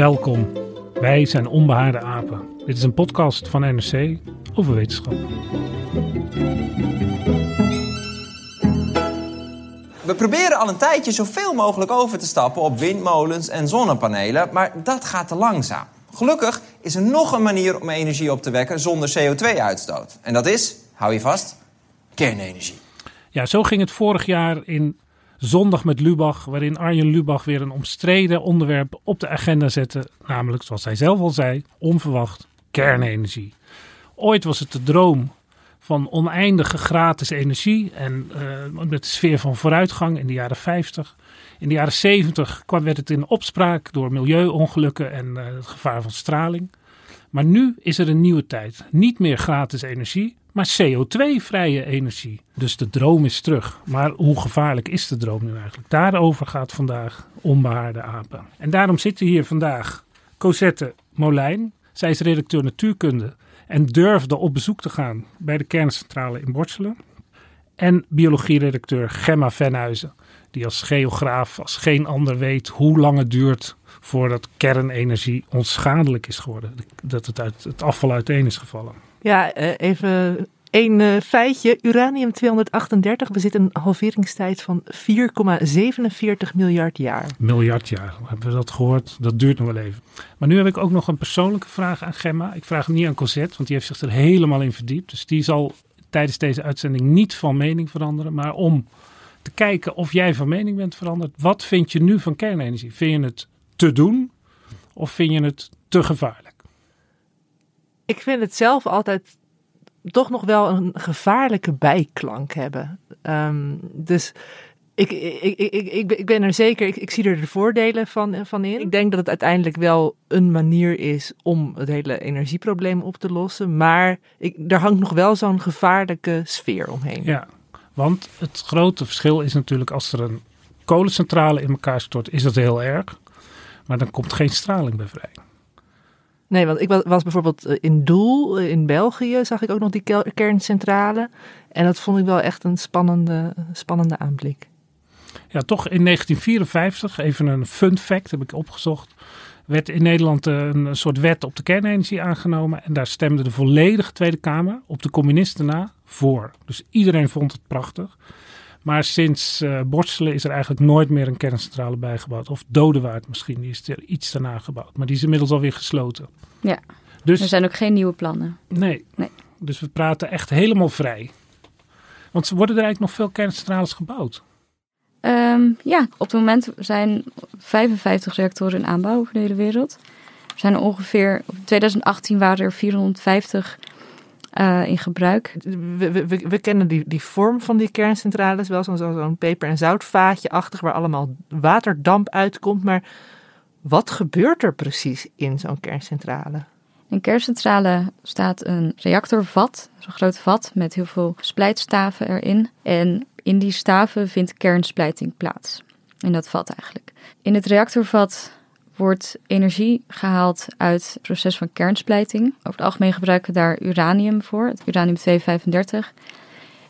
Welkom. Wij zijn Onbehaarde Apen. Dit is een podcast van NRC over wetenschap. We proberen al een tijdje zoveel mogelijk over te stappen op windmolens en zonnepanelen, maar dat gaat te langzaam. Gelukkig is er nog een manier om energie op te wekken zonder CO2-uitstoot. En dat is, hou je vast, kernenergie. Ja, zo ging het vorig jaar in Zondag met Lubach, waarin Arjen Lubach weer een omstreden onderwerp op de agenda zette. Namelijk, zoals hij zelf al zei, onverwacht kernenergie. Ooit was het de droom van oneindige gratis energie en uh, met de sfeer van vooruitgang in de jaren 50. In de jaren 70 kwam, werd het in opspraak door milieuongelukken en uh, het gevaar van straling. Maar nu is er een nieuwe tijd. Niet meer gratis energie, maar CO2-vrije energie. Dus de droom is terug. Maar hoe gevaarlijk is de droom nu eigenlijk? Daarover gaat vandaag Onbehaarde Apen. En daarom zitten hier vandaag Cosette Molijn. Zij is redacteur natuurkunde en durfde op bezoek te gaan bij de kerncentrale in Borselen. En biologieredacteur Gemma Venhuizen, die als geograaf als geen ander weet hoe lang het duurt voordat kernenergie onschadelijk is geworden. Dat het uit het afval uiteen is gevallen. Ja, even een uh, feitje. Uranium 238 bezit een halveringstijd van 4,47 miljard jaar. Miljard jaar, hebben we dat gehoord? Dat duurt nog wel even. Maar nu heb ik ook nog een persoonlijke vraag aan Gemma. Ik vraag hem niet aan Cosette, want die heeft zich er helemaal in verdiept. Dus die zal tijdens deze uitzending niet van mening veranderen. Maar om te kijken of jij van mening bent veranderd. Wat vind je nu van kernenergie? Vind je het te doen of vind je het te gevaarlijk? Ik vind het zelf altijd toch nog wel een gevaarlijke bijklank hebben. Um, dus ik, ik, ik, ik, ik ben er zeker, ik, ik zie er de voordelen van, van in. Ik denk dat het uiteindelijk wel een manier is om het hele energieprobleem op te lossen. Maar ik, er hangt nog wel zo'n gevaarlijke sfeer omheen. Ja, want het grote verschil is natuurlijk als er een kolencentrale in elkaar stort, is dat heel erg. Maar dan komt geen straling bij vrij. Nee, want ik was, bijvoorbeeld in Doel in België, zag ik ook nog die kerncentrale. En dat vond ik wel echt een spannende, spannende aanblik. Ja, toch in 1954, even een fun fact heb ik opgezocht, werd in Nederland een soort wet op de kernenergie aangenomen. En daar stemde de volledige Tweede Kamer op de communisten na voor. Dus iedereen vond het prachtig. Maar sinds uh, Borselen is er eigenlijk nooit meer een kerncentrale bijgebouwd. Of Dodewaard misschien, die is er iets daarna gebouwd. Maar die is inmiddels alweer gesloten. Ja, dus, er zijn ook geen nieuwe plannen. Nee. nee, dus we praten echt helemaal vrij. Want worden er eigenlijk nog veel kerncentrales gebouwd? Um, ja, op het moment zijn 55 reactoren in aanbouw over de hele wereld. Er zijn ongeveer, in 2018 waren er 450 uh, in gebruik. We, we, we, kennen die, die vorm van die kerncentrales wel, zo'n zo peper- en zoutvaatje-achtig, waar allemaal waterdamp uitkomt. Maar wat gebeurt er precies in zo'n kerncentrale? In een kerncentrale staat een reactorvat, zo'n groot vat met heel veel splijtstaven erin. En in die staven vindt kernsplijting plaats. In dat vat eigenlijk. In het reactorvat wordt energie gehaald uit het proces van kernsplijting. Over het algemeen gebruiken we daar uranium voor, het uranium-235.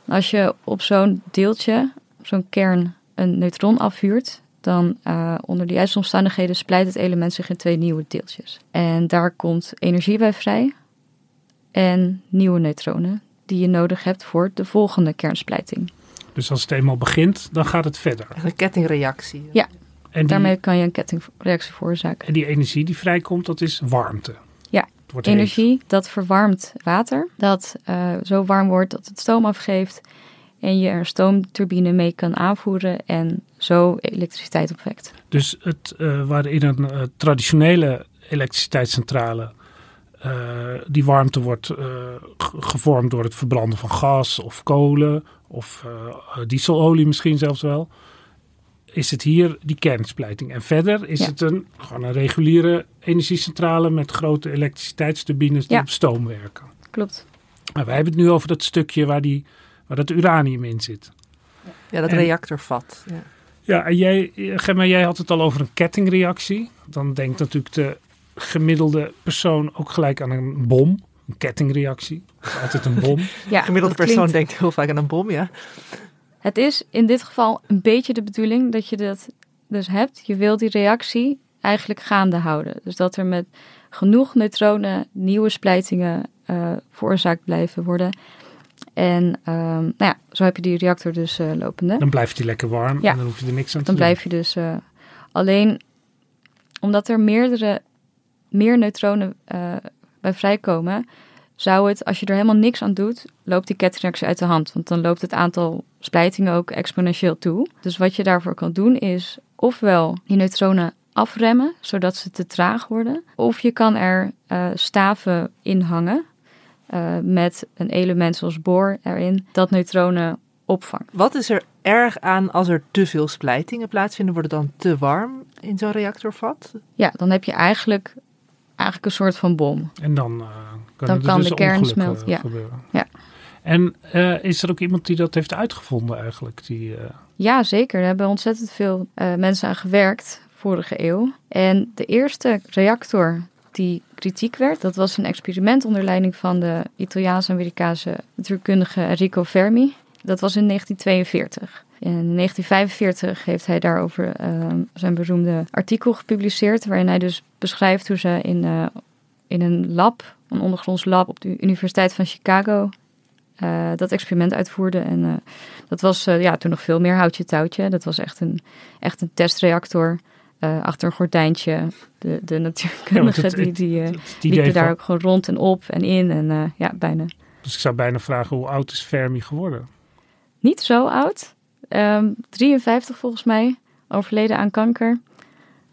Als je op zo'n deeltje, zo'n kern, een neutron afvuurt, dan uh, onder de juiste omstandigheden splijt het element zich in twee nieuwe deeltjes. En daar komt energie bij vrij en nieuwe neutronen die je nodig hebt voor de volgende kernsplijting. Dus als het eenmaal begint, dan gaat het verder. Een kettingreactie. Ja, en daarmee kan je een kettingreactie veroorzaken. En die energie die vrijkomt, dat is warmte. Ja, energie heet. dat verwarmt water. Dat uh, zo warm wordt dat het stoom afgeeft. En je er een stoomturbine mee kan aanvoeren en zo elektriciteit opwekt. Dus het, uh, waar in een uh, traditionele elektriciteitscentrale die warmte wordt gevormd door het verbranden van gas of kolen of dieselolie misschien zelfs wel is het hier die kernsplijting. En verder is Ja. het een, gewoon een reguliere energiecentrale met grote elektriciteitsturbines die Ja. op stoom werken. Klopt. Maar wij hebben het nu over dat stukje waar, die, waar dat uranium in zit. Ja, dat En- reactorvat. Ja. Ja, en jij, Gemma, jij had het al over een kettingreactie. Dan denkt natuurlijk de gemiddelde persoon ook gelijk aan een bom. Een kettingreactie. Dat is altijd een bom. Ja, Gemiddelde persoon klinkt- denkt heel vaak aan een bom, ja. Het is in dit geval een beetje de bedoeling dat je dat dus hebt. Je wil die reactie eigenlijk gaande houden. Dus dat er met genoeg neutronen nieuwe splijtingen eh, veroorzaakt blijven worden. En ehm, nou ja, zo heb je die reactor dus eh, lopende. Dan blijft hij lekker warm Ja. en dan hoef je er niks aan te Dan doen. blijf je dus eh, alleen omdat er meerdere, meer neutronen bij vrijkomen, zou het, als je er helemaal niks aan doet, loopt die kettingreactie uit de hand. Want dan loopt het aantal splijtingen ook exponentieel toe. Dus wat je daarvoor kan doen is ofwel die neutronen afremmen, zodat ze te traag worden. Of je kan er eh, staven in hangen eh, met een element zoals boor erin, dat neutronen opvangt. Wat is er erg aan als er te veel splijtingen plaatsvinden? Wordt het dan te warm in zo'n reactorvat? Ja, dan heb je eigenlijk, eigenlijk een soort van bom. En dan, eh Dan kunnen er kan dus de kern smelten, ja. gebeuren. Ja. En eh, is er ook iemand die dat heeft uitgevonden eigenlijk? Die, eh, Ja, zeker. Er hebben ontzettend veel mensen aan gewerkt vorige eeuw. En de eerste reactor die kritiek werd, dat was een experiment onder leiding van de Italiaans-Amerikaanse natuurkundige Enrico Fermi. Dat was in 1942. In 1945 heeft hij daarover eh, zijn beroemde artikel gepubliceerd, waarin hij dus beschrijft hoe ze in, eh, in een lab, een ondergronds lab op de Universiteit van Chicago, eh, dat experiment uitvoerden. En eh, dat was ja, toen nog veel meer houtje touwtje. Dat was echt een, echt een testreactor. achter een gordijntje. De, de natuurkundigen het- die, die het liepen daar van- ook gewoon rond en op en in. En ja, bijna Dus ik zou bijna vragen, hoe oud is Fermi geworden? niet zo oud. Ehm 53 volgens mij. Overleden aan kanker.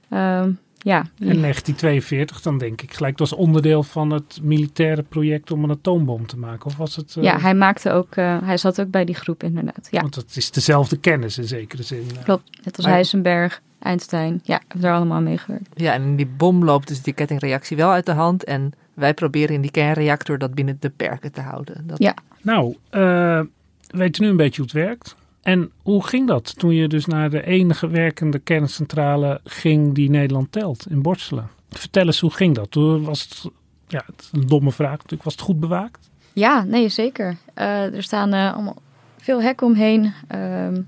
Ehm, ja, In 1942, dan denk ik gelijk, dat was onderdeel van het militaire project om een atoombom te maken. Of was het... eh, ja, hij maakte ook, eh, hij zat ook bij die groep inderdaad. Ja, Want het is dezelfde kennis in zekere zin. eh. klopt. Net als Maar- Heisenberg, Einstein. Ja, hebben daar allemaal aan meegewerkt. Ja, en in die bom loopt dus die kettingreactie wel uit de hand. En wij proberen in die kernreactor dat binnen de perken te houden. Dat... Ja. Nou, eh, we weten nu een beetje hoe het werkt. En hoe ging dat toen je dus naar de enige werkende kerncentrale ging die Nederland telt, in Borselen? Vertel eens, hoe ging dat? Toen was het, ja, een domme vraag natuurlijk, was het goed bewaakt? Ja, nee, zeker. Eh, er staan eh, allemaal veel hekken omheen. Ehm,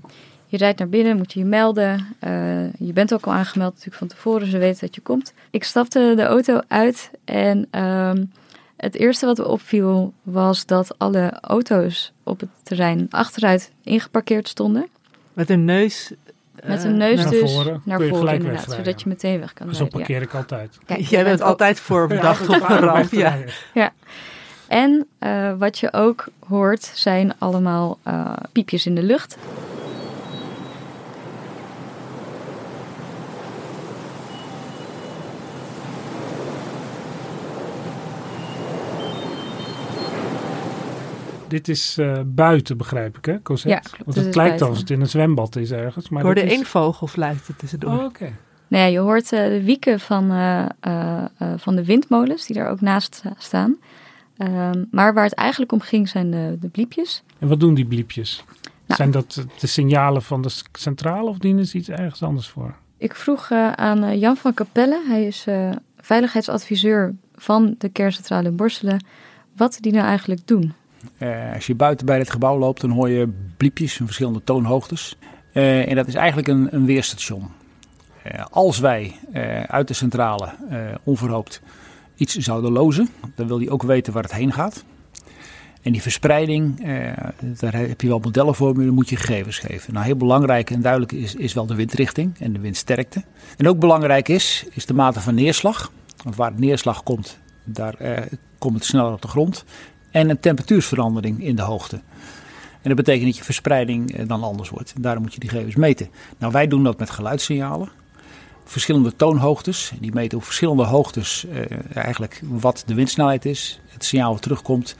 je rijdt naar binnen, moet je je melden. Eh, je bent ook al aangemeld natuurlijk van tevoren, ze weten dat je komt. Ik stapte de auto uit en ehm, het eerste wat me opviel was dat alle auto's op het terrein achteruit ingeparkeerd stonden. Met een neus. Met eh, een neus naar dus voren. naar voren inderdaad, wegrijden. zodat je meteen weg kan Zo rijden. Ja. parkeer ik altijd. Kijk, Jij bent altijd voorbedacht op een ramp. Ja. En eh, wat je ook hoort zijn allemaal eh, piepjes in de lucht. Dit is eh, buiten, begrijp ik, hè, Cosette? Ja, klopt, Want het lijkt buiten. alsof het in een zwembad is ergens. Maar Ik hoorde dat is... één vogel fluiten tussendoor. Oh, oké. Nou ja, je hoort eh, de wieken van, eh, van de windmolens die daar ook naast sta- staan. Ehm, maar waar het eigenlijk om ging zijn de, de bliepjes. En wat doen die bliepjes? Nou. Zijn dat de signalen van de centrale of dienen ze iets ergens anders voor? Ik vroeg eh, aan eh, Jan van Capelle, hij is eh, veiligheidsadviseur van de kerncentrale in Borselen, wat die nou eigenlijk doen. Eh, als je buiten bij het gebouw loopt, dan hoor je bliepjes van verschillende toonhoogtes. Eh, en dat is eigenlijk een, een weerstation. Eh, als wij uit de centrale onverhoopt iets zouden lozen, dan wil hij ook weten waar het heen gaat. En die verspreiding, daar heb je wel modellen voor, dan moet je gegevens geven. Nou, heel belangrijk en duidelijk is, is wel de windrichting en de windsterkte. En ook belangrijk is, is de mate van neerslag. Want waar neerslag komt, daar komt het sneller op de grond en een temperatuursverandering in de hoogte. En dat betekent dat je verspreiding eh, dan anders wordt. Daarom moet je die gegevens meten. Nou, wij doen dat met geluidssignalen. Verschillende toonhoogtes. Die meten op verschillende hoogtes eh, eigenlijk wat de windsnelheid is. Het signaal wat terugkomt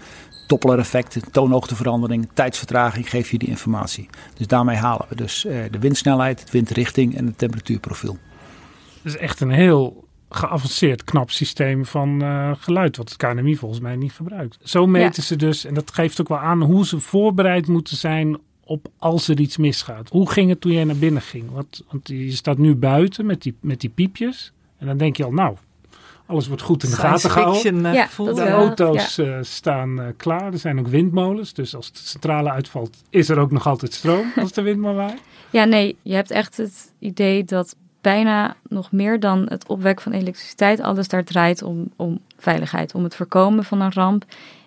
Doppler-effect, toonhoogteverandering, tijdsvertraging geef je die informatie. Dus daarmee halen we dus uh, de windsnelheid, de windrichting en het temperatuurprofiel. Dat is echt een heel geavanceerd knap systeem van uh, geluid, wat het KNMI volgens mij niet gebruikt. Zo meten ja. ze dus, en dat geeft ook wel aan hoe ze voorbereid moeten zijn op als er iets misgaat. Hoe ging het toen jij naar binnen ging? Want, want je staat nu buiten met die, met die piepjes. En dan denk je al, nou, alles wordt goed in de gaten gehouden. Uh, ja, de auto's ja. uh, staan uh, klaar. Er zijn ook windmolens. Dus als de centrale uitvalt, is er ook nog altijd stroom als de windmolen waait. Ja, nee, je hebt echt het idee dat bijna nog meer dan het opwekken van elektriciteit alles daar draait om, om veiligheid. Om het voorkomen van een ramp.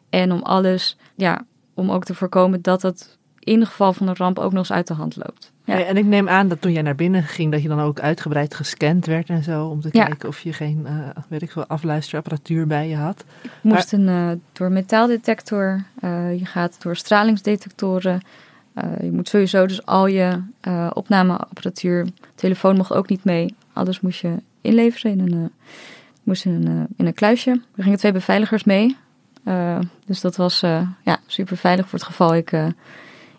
En om alles, ja, om ook te voorkomen dat het in geval van een ramp ook nog eens uit de hand loopt. Ja. en ik neem aan dat toen jij naar binnen ging, dat je dan ook uitgebreid gescand werd en zo. Om te ja. kijken of je geen, uh, weet ik veel, afluisterapparatuur bij je had. Ik moest maar, een, uh, door metaaldetector, uh, je gaat door stralingsdetectoren. Je moet sowieso dus al je opnameapparatuur, telefoon mocht ook niet mee. Alles moest je inleveren in een, moest in een, in een kluisje. Er gingen twee beveiligers mee. dus dat was ja, super veilig voor het geval ik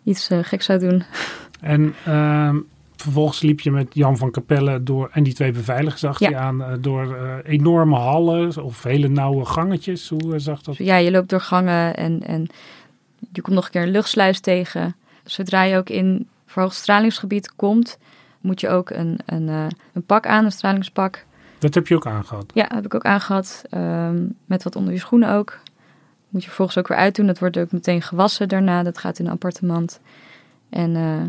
iets uh, gek zou doen. En uh, vervolgens liep je met Jan van Capelle door, en die twee beveiligers achter ja. je aan, door enorme hallen of hele nauwe gangetjes. Hoe zag dat? Ja, je loopt door gangen en, en je komt nog een keer een luchtsluis tegen. Zodra je ook in verhoogd stralingsgebied komt, moet je ook een, een, een pak aan, een stralingspak. Dat heb je ook aangehad? Ja, heb ik ook aangehad. Um, met wat onder je schoenen ook. Moet je vervolgens ook weer uitdoen. Dat wordt ook meteen gewassen daarna. Dat gaat in een appartement. En uh,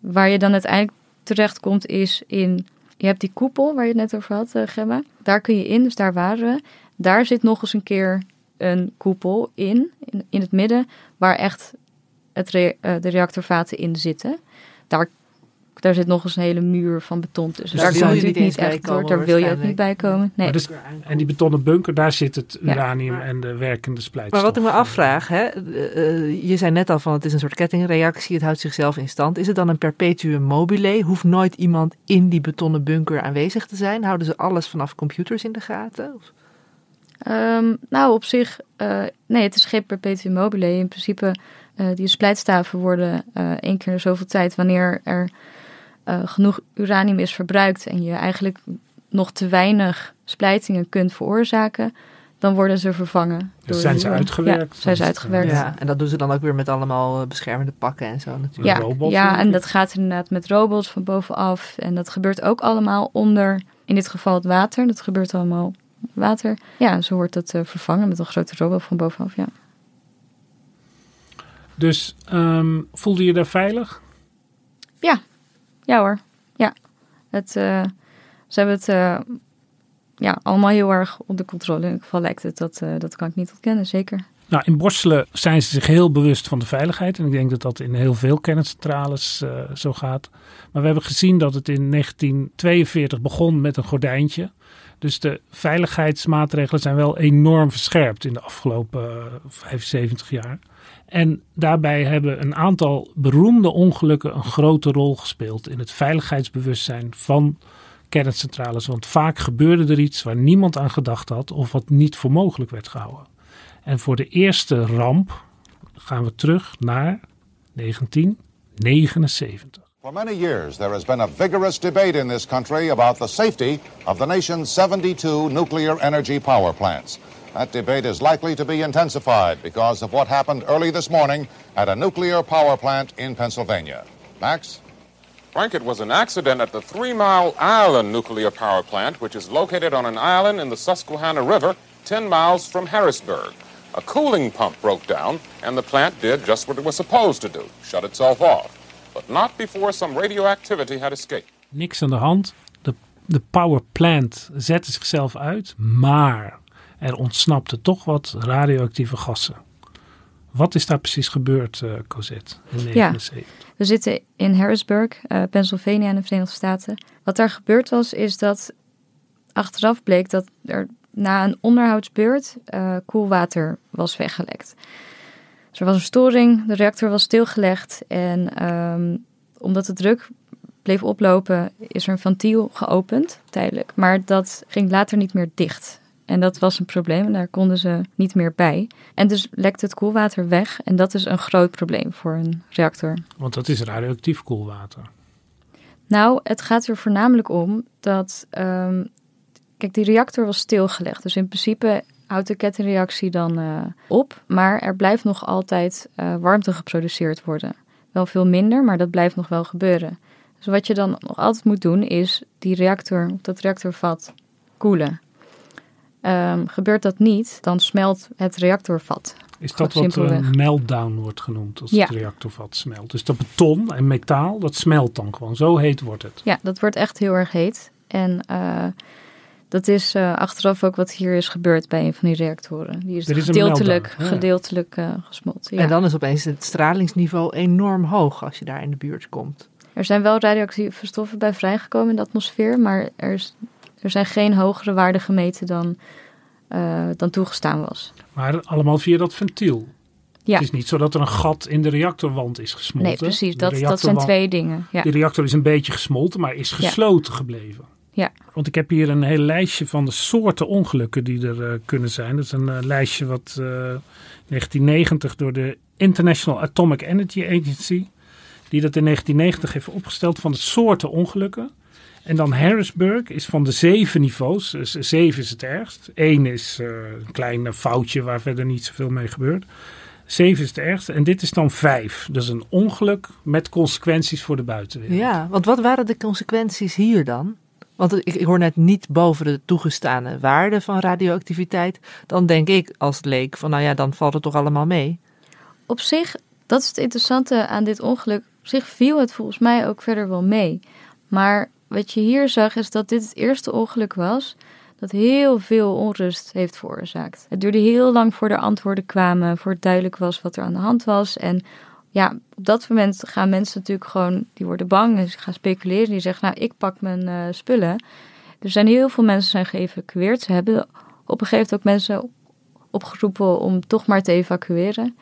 waar je dan uiteindelijk terecht komt is in... Je hebt die koepel waar je het net over had, uh, Gemma. Daar kun je in, dus daar waren we. Daar zit nog eens een keer een koepel in, in, in het midden... waar echt het re, uh, de reactorvaten in zitten. Daar daar zit nog eens een hele muur van beton tussen. Dus daar wil je natuurlijk niet eens echt bij komen, door. Daar wil je ook niet bij komen. Nee. Dus, en die betonnen bunker, daar zit het Ja. uranium en de werkende splijtstof. Maar wat ik me afvraag, hè, eh, eh, je zei net al van het is een soort kettingreactie, het houdt zichzelf in stand. Is het dan een perpetuum mobile? Hoeft nooit iemand in die betonnen bunker aanwezig te zijn? Houden ze alles vanaf computers in de gaten? Of- Ehm, nou, op zich, eh, nee, het is geen perpetuum mobile. In principe, eh, die splijtstaven worden eh één keer in zoveel tijd, wanneer er eh, genoeg uranium is verbruikt en je eigenlijk nog te weinig splijtingen kunt veroorzaken, dan worden ze vervangen. Dus zijn ze uitgewerkt? Ja, zijn ze uitgewerkt. Ja, en dat doen ze dan ook weer met allemaal beschermende pakken en zo natuurlijk. Ja, robots, ja, en dat gaat inderdaad met robots van bovenaf. En dat gebeurt ook allemaal onder, in dit geval het water. Dat gebeurt allemaal water. Ja, zo wordt dat eh, vervangen met een grote robot van bovenaf, ja. Dus ehm, voelde je daar veilig? Ja hoor, ja. Het, eh, ze hebben het eh, ja, allemaal heel erg onder controle. In ieder geval lijkt het, dat, eh, dat kan ik niet ontkennen, zeker. Nou, in Borselen zijn ze zich heel bewust van de veiligheid. En ik denk dat dat in heel veel kerncentrales zo gaat. Maar we hebben gezien dat het in 1942 begon met een gordijntje. Dus de veiligheidsmaatregelen zijn wel enorm verscherpt in de afgelopen eh, 75 jaar. En daarbij hebben een aantal beroemde ongelukken een grote rol gespeeld in het veiligheidsbewustzijn van kerncentrales. Want vaak gebeurde er iets waar niemand aan gedacht had of wat niet voor mogelijk werd gehouden. En voor de eerste ramp gaan we terug naar 1979. For many years, there has been a vigorous debate in this country about the safety of the nation's 72 nuclear energy power plants. That debate is likely to be intensified because of what happened early this morning at a nuclear power plant in Pennsylvania. Max? Frank, it was an accident at the Three Mile Island nuclear power plant, which is located on an island in the Susquehanna River, 10 miles from Harrisburg. A cooling pump broke down, and the plant did just what it was supposed to do shut itself off. But not before some radioactivity had escaped. Niks aan de hand. De, de power plant zette zichzelf uit, maar er ontsnapte toch wat radioactieve gassen. Wat is daar precies gebeurd, eh Cosette, in 1979? We zitten in Harrisburg, eh, Pennsylvania in de Verenigde Staten. Wat daar gebeurd was, is dat achteraf bleek dat er na een onderhoudsbeurt eh, koelwater was weggelekt. Dus er was een storing, de reactor was stilgelegd en ehm, omdat de druk bleef oplopen, is er een ventiel geopend, tijdelijk. Maar dat ging later niet meer dicht. En dat was een probleem. Daar konden ze niet meer bij. En dus lekte het koelwater weg. En dat is een groot probleem voor een reactor. Want dat is radioactief koelwater. Nou, het gaat er voornamelijk om dat. ehm, kijk, die reactor was stilgelegd. Dus in principe houdt de kettingreactie dan eh, op. Maar er blijft nog altijd eh, warmte geproduceerd worden. Wel veel minder, maar dat blijft nog wel gebeuren. Dus wat je dan nog altijd moet doen, is die reactor, dat reactorvat, koelen. Ehm, gebeurt dat niet, dan smelt het reactorvat. Is dat wat een meltdown wordt genoemd als Ja. het reactorvat smelt? Dus dat beton en metaal, dat smelt dan gewoon. Zo heet wordt het. Ja, dat wordt echt heel erg heet. En eh, dat is eh, achteraf ook wat hier is gebeurd bij een van die reactoren. Die is Er is een gedeeltelijk, meltdown, ja. gedeeltelijk eh, gesmolten. Ja. En dan is opeens het stralingsniveau enorm hoog als je daar in de buurt komt. Er zijn wel radioactieve stoffen bij vrijgekomen in de atmosfeer, maar er, is, er zijn geen hogere waarden gemeten dan, eh, dan toegestaan was. Maar allemaal via dat ventiel. Ja, Het is niet zo dat er een gat in de reactorwand is gesmolten. nee, precies. Dat, dat zijn twee dingen. Ja. De reactor is een beetje gesmolten, maar is gesloten gebleven. Ja. Want ik heb hier een heel lijstje van de soorten ongelukken die er eh, kunnen zijn. Dat is een eh, lijstje wat eh 1990 door de International Atomic Energy Agency, die dat in 1990 heeft opgesteld van de soorten ongelukken. En dan Harrisburg is van de zeven niveaus. Dus zeven is het ergst. Eén is eh, een klein foutje waar verder niet zoveel mee gebeurt. Zeven is het ergste. En dit is dan vijf. Dus een ongeluk met consequenties voor de buitenwereld. Ja, want wat waren de consequenties hier dan? Want ik, ik hoor net niet boven de toegestane waarde van radioactiviteit. Dan denk ik als leek van nou ja, dan valt het toch allemaal mee. Op zich, dat is het interessante aan dit ongeluk. Op zich viel het volgens mij ook verder wel mee. Maar wat je hier zag is dat dit het eerste ongeluk was dat heel veel onrust heeft veroorzaakt. Het duurde heel lang voor er antwoorden kwamen, voor het duidelijk was wat er aan de hand was. En ja, op dat moment gaan mensen natuurlijk gewoon, die worden bang, dus gaan speculeren. Die zeggen, nou, ik pak mijn eh, spullen. Er zijn heel veel mensen zijn geëvacueerd. Ze hebben op een gegeven moment ook mensen opgeroepen om toch maar te evacueren.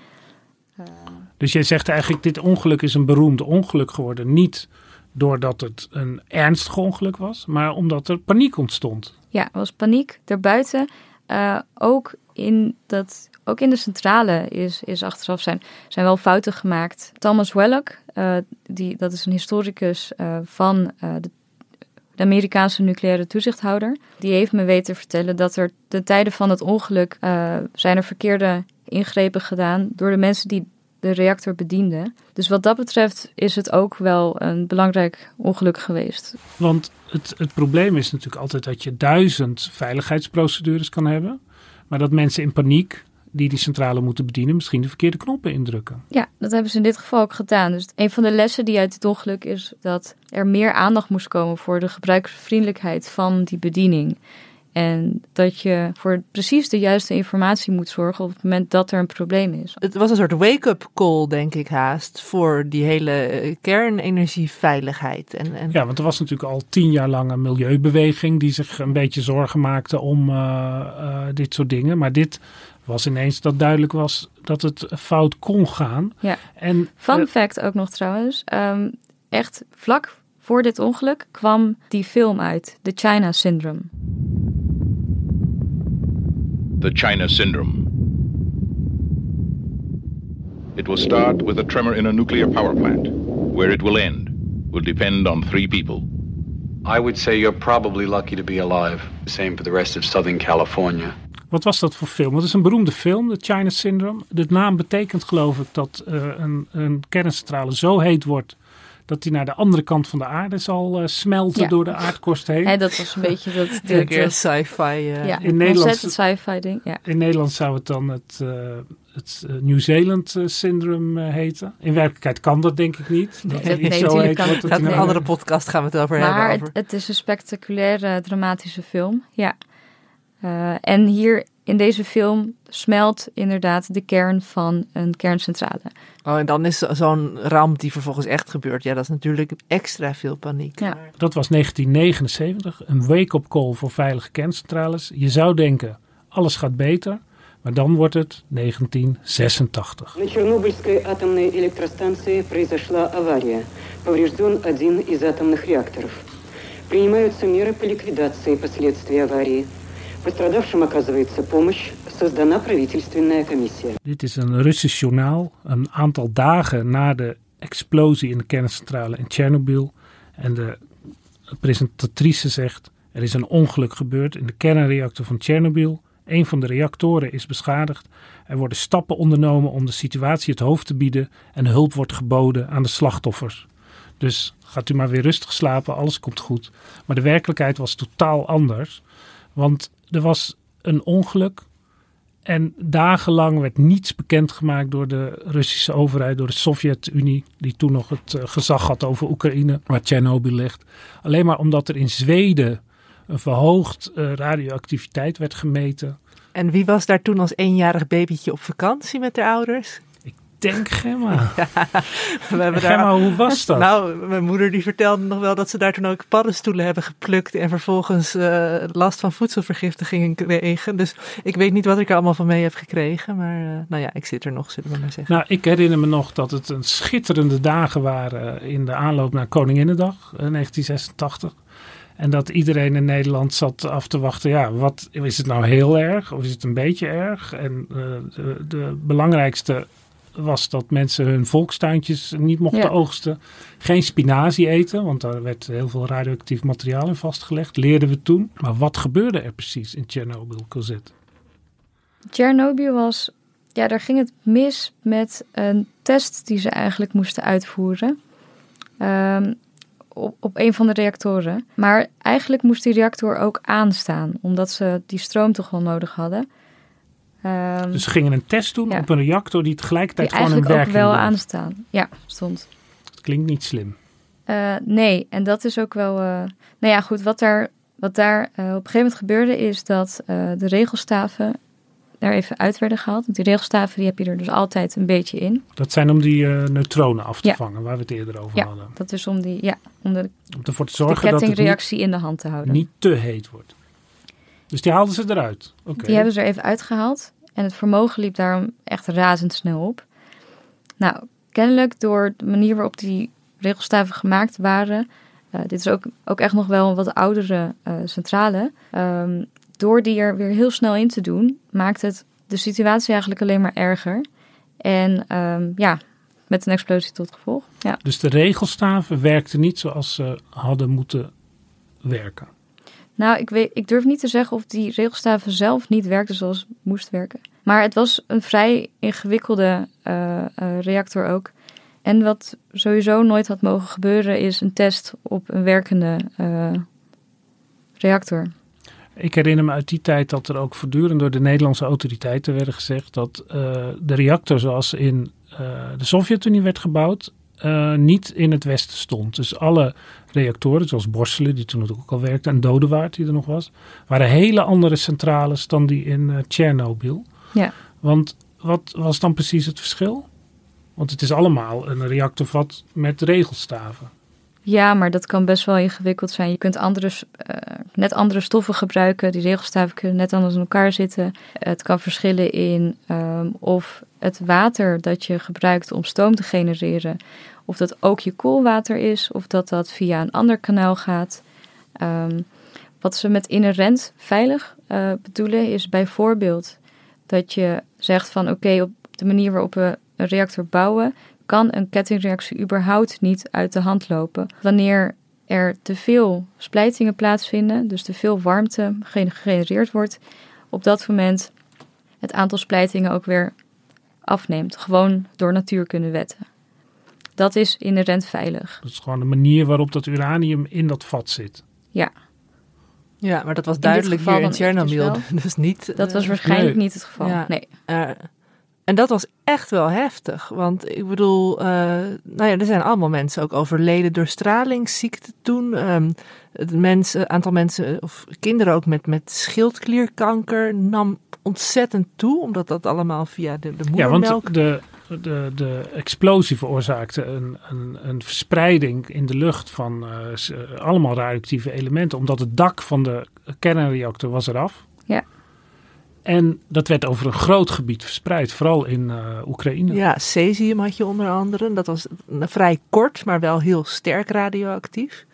Dus jij zegt eigenlijk, dit ongeluk is een beroemd ongeluk geworden. Niet doordat het een ernstig ongeluk was, maar omdat er paniek ontstond. Ja, er was paniek daarbuiten. Eh, ook, in dat, ook in de centrale is, is achteraf zijn, zijn wel fouten gemaakt. Thomas Wellock, eh, die, dat is een historicus eh, van de, de Amerikaanse nucleaire toezichthouder. Die heeft me weten vertellen dat er ten tijde van het ongeluk zijn er verkeerde ingrepen gedaan door de mensen die de reactor bedienden. Dus wat dat betreft is het ook wel een belangrijk ongeluk geweest. Want het, het probleem is natuurlijk altijd dat je duizend veiligheidsprocedures kan hebben. Maar dat mensen in paniek, die die centrale moeten bedienen, misschien de verkeerde knoppen indrukken. Ja, dat hebben ze in dit geval ook gedaan. Dus een van de lessen die uit dit ongeluk is dat er meer aandacht moest komen voor de gebruikersvriendelijkheid van die bediening. En dat je voor precies de juiste informatie moet zorgen op het moment dat er een probleem is. Het was een soort wake-up call, denk ik haast, voor die hele eh, kernenergieveiligheid. En, en Ja, want er was natuurlijk al tien jaar lang een milieubeweging die zich een beetje zorgen maakte om eh, eh, dit soort dingen. Maar dit was ineens dat duidelijk was dat het fout kon gaan. Ja. En Fun fact ook nog trouwens. ehm, echt vlak voor dit ongeluk kwam die film uit, The China Syndrome. The China Syndrome. It will start with a tremor in a nuclear power plant. Where it will end will depend on three people. I would say you're probably lucky to be alive. Same for the rest of Southern California. Wat was dat voor film? Het is een beroemde film, de China Syndrome. De naam betekent geloof ik dat eh, een, een kerncentrale zo heet wordt dat die naar de andere kant van de aarde zal eh, smelten Ja. door de aardkorst heen. Hè, dat was een beetje dat... dat- sci-fi. eh, ja, in Nederland- sci-fi ding. Ja. In Nederland zou het dan het, eh, het New Zealand Syndrome eh, heten. In werkelijkheid kan dat denk ik niet. Dat Nee, het niet nee, zo heet kan het het in een andere podcast gaan we het over Maar hebben. het, Over. het is een spectaculaire, dramatische film. Ja. Eh, en hier in deze film smelt inderdaad de kern van een kerncentrale. Oh, en dan is zo- zo'n ramp die vervolgens echt gebeurt. Ja, dat is natuurlijk extra veel paniek. Ja. Dat was 1979, een wake-up call voor veilige kerncentrales. Je zou denken, alles gaat beter, maar dan wordt het 1986. На Чернобыльской атомной электростанции произошла авария. Поврежден один из атомных реакторов. Принимаются меры по ликвидации последствий аварии. Пострадавшим оказывается помощь. Создана правительственная комиссия. Dit is een Russisch journaal, een aantal dagen na de explosie in de kerncentrale in Tsjernobyl. En de presentatrice zegt: Er is een ongeluk gebeurd in de kernreactor van Tsjernobyl. Een van de reactoren is beschadigd. Er worden stappen ondernomen om de situatie het hoofd te bieden. En hulp wordt geboden aan de slachtoffers. Dus gaat u maar weer rustig slapen, alles komt goed. Maar de werkelijkheid was totaal anders. Want er was een ongeluk. En dagenlang werd niets bekendgemaakt door de Russische overheid, door de Sovjet-Unie, die toen nog het eh, gezag had over Oekraïne, waar Tsjernobyl ligt. Alleen maar omdat er in Zweden een verhoogd eh, radioactiviteit werd gemeten. En wie was daar toen als eenjarig babytje op vakantie met de ouders? Denk Gemma. We hebben Gemma, hoe was dat? Nou, mijn moeder die vertelde nog wel dat ze daar toen ook paddenstoelen hebben geplukt en vervolgens eh, last van voedselvergiftigingen kregen. Dus ik weet niet wat ik er allemaal van mee heb gekregen, maar eh, nou ja, ik zit er nog, zullen we maar zeggen. Nou, ik herinner me nog dat het een schitterende dagen waren in de aanloop naar Koninginnedag eh, 1986. En dat iedereen in Nederland zat af te wachten. Ja, wat is het nou heel erg of is het een beetje erg? En uh, de, de, belangrijkste was dat mensen hun volkstuintjes niet mochten Ja. oogsten. Geen spinazie eten, want daar werd heel veel radioactief materiaal in vastgelegd. Leerden we toen. Maar wat gebeurde er precies in Chernobyl, Cosette? Chernobyl was, ja, daar ging het mis met een test die ze eigenlijk moesten uitvoeren. Ehm, op, op een van de reactoren. Maar eigenlijk moest die reactor ook aanstaan, omdat ze die stroom toch wel nodig hadden. Ehm, Dus ze gingen een test doen Ja. op een reactor die tegelijkertijd die gewoon in eigenlijk ook werking wel bleef. aanstaan. Ja, stond. Dat klinkt niet slim. Eh, nee, en dat is ook wel. eh, nou ja, goed. Wat daar, wat daar eh, op een gegeven moment gebeurde, is dat de regelstaven er even uit werden gehaald. Want die regelstaven die heb je er dus altijd een beetje in. Dat zijn om die neutronen af te Ja. vangen, waar we het eerder over Ja, hadden. dat is om die, ja, om de, Om ervoor te de zorgen dat niet, kettingreactie in de hand te houden. niet te heet wordt. Dus die haalden ze eruit. Die hebben ze er even uitgehaald. En het vermogen liep daarom echt razendsnel op. Nou, kennelijk door de manier waarop die regelstaven gemaakt waren. eh, dit is ook, ook echt nog wel een wat oudere eh, centrale. ehm, door die er weer heel snel in te doen, maakt het de situatie eigenlijk alleen maar erger. En ehm, ja, met een explosie tot gevolg. Ja. Dus de regelstaven werkten niet zoals ze hadden moeten werken. Nou, ik, weet, ik durf niet te zeggen of die regelstaven zelf niet werkten zoals het moest werken. Maar het was een vrij ingewikkelde eh, eh, reactor ook. En wat sowieso nooit had mogen gebeuren, is een test op een werkende eh, reactor. Ik herinner me uit die tijd dat er ook voortdurend door de Nederlandse autoriteiten werden gezegd dat de reactor zoals in de Sovjet-Unie werd gebouwd, eh, niet in het Westen stond. Dus alle reactoren, zoals Borselen, die toen ook al werkte, en Dodewaard, die er nog was, waren hele andere centrales dan die in eh Tsjernobyl. Ja. Want wat was dan precies het verschil? Want het is allemaal een reactorvat met regelstaven. Ja, maar dat kan best wel ingewikkeld zijn. Je kunt andere, eh, net andere stoffen gebruiken. Die regelstaven kunnen net anders in elkaar zitten. Het kan verschillen in ehm, of het water dat je gebruikt om stoom te genereren, of dat ook je koelwater is, of dat dat via een ander kanaal gaat. Ehm, wat ze met inherent veilig eh, bedoelen is bijvoorbeeld dat je zegt van oké, op de manier waarop we een reactor bouwen, kan een kettingreactie überhaupt niet uit de hand lopen. Wanneer er te veel splijtingen plaatsvinden, dus te veel warmte ge- gegenereerd wordt, op dat moment het aantal splijtingen ook weer afneemt. Gewoon door natuurkundewetten. Dat is inherent veilig. Dat is gewoon de manier waarop dat uranium in dat vat zit. Ja, Ja, maar dat was In duidelijk geval hier in dus Chernobyl. Dus niet. dat eh, was waarschijnlijk nee. niet het geval. Ja. Nee. Eh, en dat was echt wel heftig. Want ik bedoel, eh, nou ja, er zijn allemaal mensen ook overleden door stralingsziekte toen. Ehm, het mensen, aantal mensen, of kinderen ook met, met schildklierkanker, nam ontzettend toe. Omdat dat allemaal via de, de Ja, moedermelk... want de, de, de explosie veroorzaakte een, een, een verspreiding in de lucht van eh, eh, allemaal radioactieve elementen, omdat het dak van de kernreactor was eraf. Ja. En dat werd over een groot gebied verspreid, vooral in eh, Oekraïne. Ja, cesium had je onder andere. Dat was vrij kort, maar wel heel sterk radioactief.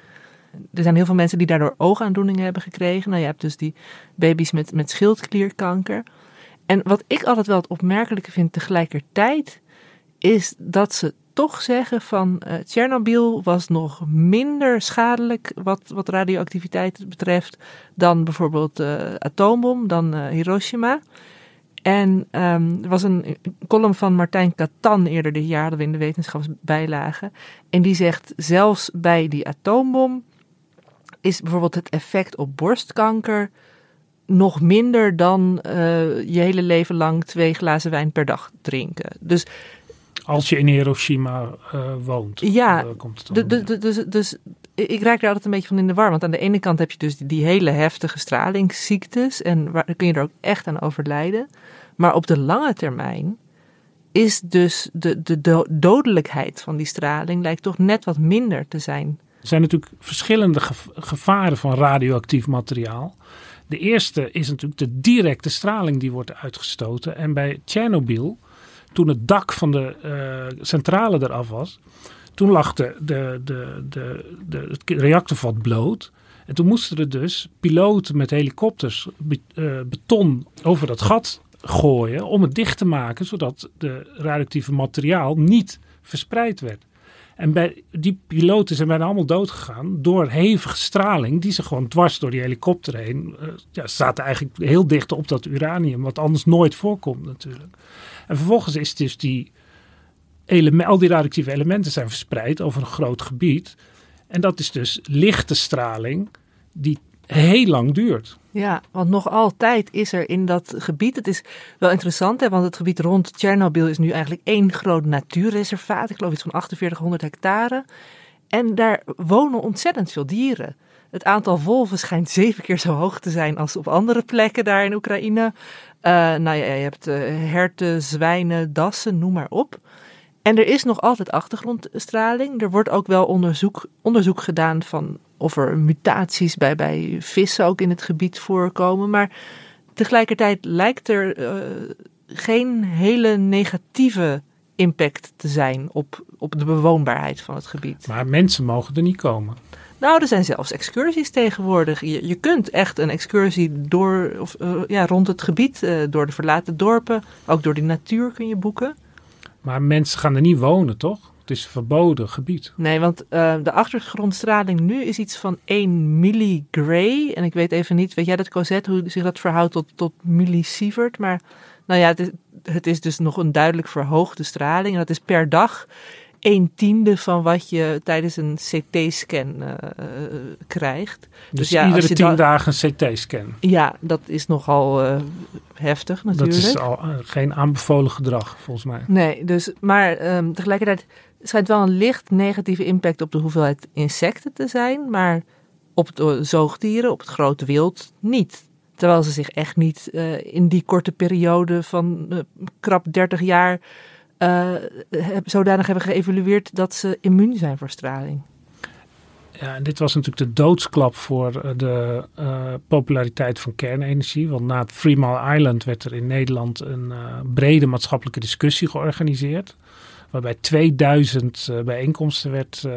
er zijn heel veel mensen die daardoor oogaandoeningen hebben gekregen. Nou, je hebt dus die baby's met, met schildklierkanker. En wat ik altijd wel het opmerkelijke vind tegelijkertijd, is dat ze toch zeggen van uh, Tsjernobyl was nog minder schadelijk wat, wat radioactiviteit betreft dan bijvoorbeeld de uh, atoombom, dan uh, Hiroshima. En um, er was een column van Martijn Katan eerder dit jaar, dat we in de wetenschapsbijlagen. En die zegt, zelfs bij die atoombom is bijvoorbeeld het effect op borstkanker nog minder dan je hele leven lang twee glazen wijn per dag drinken. Dus als je in Hiroshima uh, woont. Ja, uh, komt het dus, dus, dus, dus ik raak daar altijd een beetje van in de war. Want aan de ene kant heb je dus die, die hele heftige stralingsziektes. En waar, kun je er ook echt aan overlijden. Maar op de lange termijn is dus de, de, de dodelijkheid van die straling lijkt toch net wat minder te zijn. Er zijn natuurlijk verschillende gevaren van radioactief materiaal. De eerste is natuurlijk de directe straling die wordt uitgestoten. En bij Tsjernobyl, toen het dak van de uh, centrale eraf was, toen lag de, de, de, de, het reactorvat bloot. En toen moesten er dus piloten met helikopters be, uh, beton over dat gat gooien om het dicht te maken, zodat de radioactieve materiaal niet verspreid werd. En bij die piloten zijn bijna allemaal dood gegaan door hevige straling, die ze gewoon dwars door die helikopter heen. Uh, ja, zaten eigenlijk heel dicht op dat uranium, wat anders nooit voorkomt natuurlijk. En vervolgens is dus die element, al die radioactieve elementen zijn verspreid over een groot gebied. En dat is dus lichte straling die heel lang duurt. Ja, want nog altijd is er in dat gebied. Het is wel interessant, hè, want het gebied rond Tsjernobyl is nu eigenlijk één groot natuurreservaat. Ik geloof iets van 4800 hectare. En daar wonen ontzettend veel dieren. Het aantal wolven schijnt zeven keer zo hoog te zijn als op andere plekken daar in Oekraïne. Uh, nou ja, je hebt uh, herten, zwijnen, dassen, noem maar op. En er is nog altijd achtergrondstraling. Er wordt ook wel onderzoek, onderzoek gedaan van of er mutaties bij, bij vissen ook in het gebied voorkomen. Maar tegelijkertijd lijkt er uh, geen hele negatieve impact te zijn op, op de bewoonbaarheid van het gebied. Maar mensen mogen er niet komen. Nou, er zijn zelfs excursies tegenwoordig. Je, je kunt echt een excursie door, of, uh, ja, rond het gebied, uh, door de verlaten dorpen, ook door de natuur kun je boeken. Maar mensen gaan er niet wonen, toch? Het is verboden gebied. Nee, want uh, de achtergrondstraling nu is iets van 1 milligray. En ik weet even niet, weet jij dat Cosette, hoe zich dat verhoudt tot, tot millisievert? Maar nou ja, het is, het is dus nog een duidelijk verhoogde straling. En dat is per dag een tiende van wat je tijdens een CT-scan uh, uh, krijgt. Dus, dus ja, iedere tien dagen een CT-scan? Ja, dat is nogal uh, heftig natuurlijk. Dat is al geen aanbevolen gedrag volgens mij. Nee, dus, maar um, tegelijkertijd schijnt wel een licht negatieve impact op de hoeveelheid insecten te zijn, maar op de zoogdieren, op het grote wild niet. Terwijl ze zich echt niet in die korte periode van krap 30 jaar uh, zodanig hebben geëvalueerd dat ze immuun zijn voor straling. Ja, en dit was natuurlijk de doodsklap voor de uh, populariteit van kernenergie. Want na Three Mile Island werd er in Nederland een brede maatschappelijke discussie georganiseerd. Waarbij 2000 bijeenkomsten werd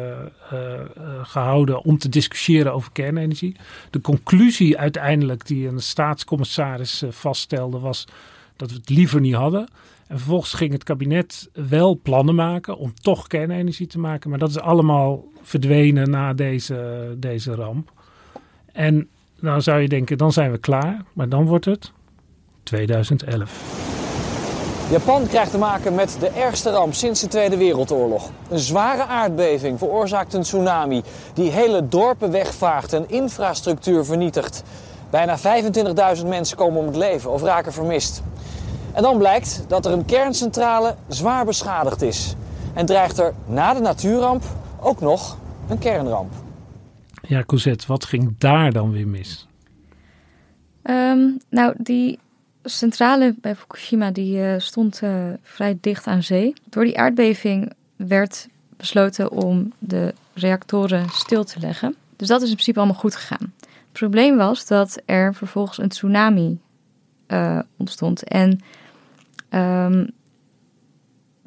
gehouden om te discussiëren over kernenergie. De conclusie uiteindelijk die een staatscommissaris vaststelde was dat we het liever niet hadden. En vervolgens ging het kabinet wel plannen maken om toch kernenergie te maken. Maar dat is allemaal verdwenen na deze, deze ramp. En dan zou je denken, dan zijn we klaar. Maar dan wordt het 2011. Japan krijgt te maken met de ergste ramp sinds de Tweede Wereldoorlog. Een zware aardbeving veroorzaakt een tsunami die hele dorpen wegvaagt en infrastructuur vernietigt. Bijna 25.000 mensen komen om het leven of raken vermist. En dan blijkt dat er een kerncentrale zwaar beschadigd is. En dreigt er na de natuurramp ook nog een kernramp. Ja, Cosette, wat ging daar dan weer mis? Um, nou, die centrale bij Fukushima die, uh, stond uh, vrij dicht aan zee. Door die aardbeving werd besloten om de reactoren stil te leggen. Dus dat is in principe allemaal goed gegaan. Het probleem was dat er vervolgens een tsunami uh, ontstond. En Um,